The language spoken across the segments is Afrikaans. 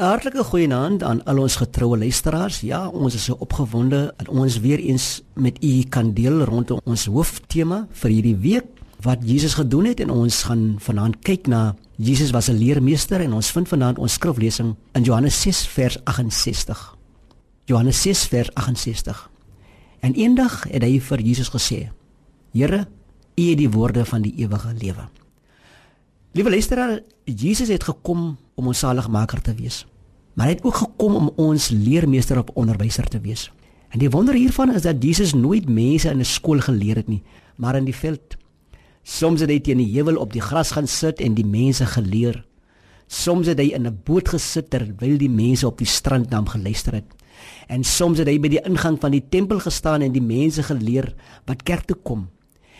Hartlike goeienaand aan al ons getroue luisteraars. Ja, ons is so opgewonde dat ons weer eens met u kan deel rondom ons hooftema vir hierdie week wat Jesus gedoen het en ons gaan vanaand kyk na Jesus was 'n leermeester en ons vind vanaand ons skriflesing in Johannes 6 vers 68. Johannes 6 vers 68. En eendag het hy vir Jesus gesê: "Here, U het die woorde van die ewige lewe." Liewe luisteraar, Jesus het gekom om ons saligmaker te wees. Maar hy het ook gekom om ons leermeester of onderwyser te wees. En die wonder hiervan is dat Jesus nooit mense in 'n skool geleer het nie, maar in die veld. Soms het hy teen die heuwel op die gras gaan sit en die mense geleer. Soms het hy in 'n boot gesit terwyl die mense op die strand na hom geluister het. En soms het hy by die ingang van die tempel gestaan en die mense geleer wat kerk toe kom.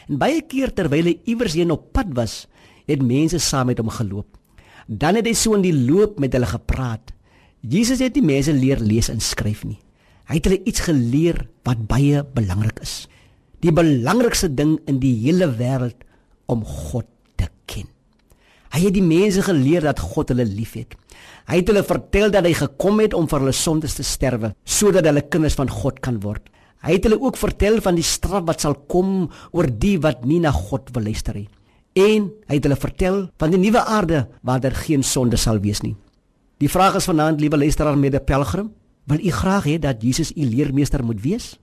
En baie keer terwyl hy iewers heen op pad was, het mense saam met hom geloop. Dan het hy so in die loop met hulle gepraat. Jesus het die mense leer lees en skryf nie. Hy het hulle iets geleer wat baie belangrik is. Die belangrikste ding in die hele wêreld om God te ken. Hy het die mense geleer dat God hulle liefhet. Hy het hulle vertel dat hy gekom het om vir hulle sondes te sterwe sodat hulle kinders van God kan word. Hy het hulle ook vertel van die straf wat sal kom oor die wat nie na God wil luister nie. En hy het hulle vertel van die nuwe aarde waar daar geen sonde sal wees nie. Die vraag is vanaand, liewe luisteraar met 'n pelgrim, wil u graag hê dat Jesus u leermeester moet wees?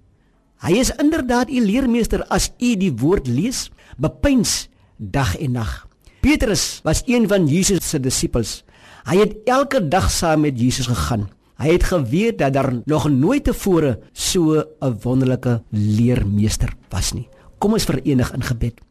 Hy is inderdaad u leermeester as u die woord lees, bepeins dag en nag. Petrus was een van Jesus se disippels. Hy het elke dag saam met Jesus gegaan. Hy het geweet dat daar nog nooit tevore so 'n wonderlike leermeester was nie. Kom ons verenig in gebed.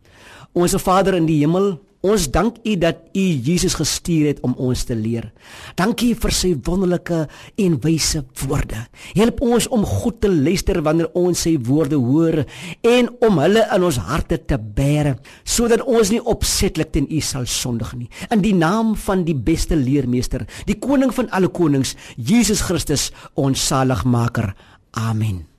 Onse Vader in die hemel, Ons dank U dat U Jesus gestuur het om ons te leer. Dankie vir sy wonderlike en wyse woorde. Help ons om goed te luister wanneer ons sy woorde hoor en om hulle in ons harte te bære sodat ons nie opsetlik teen U sal sondig nie. In die naam van die beste leermeester, die koning van alle konings, Jesus Christus, ons saligmaker. Amen.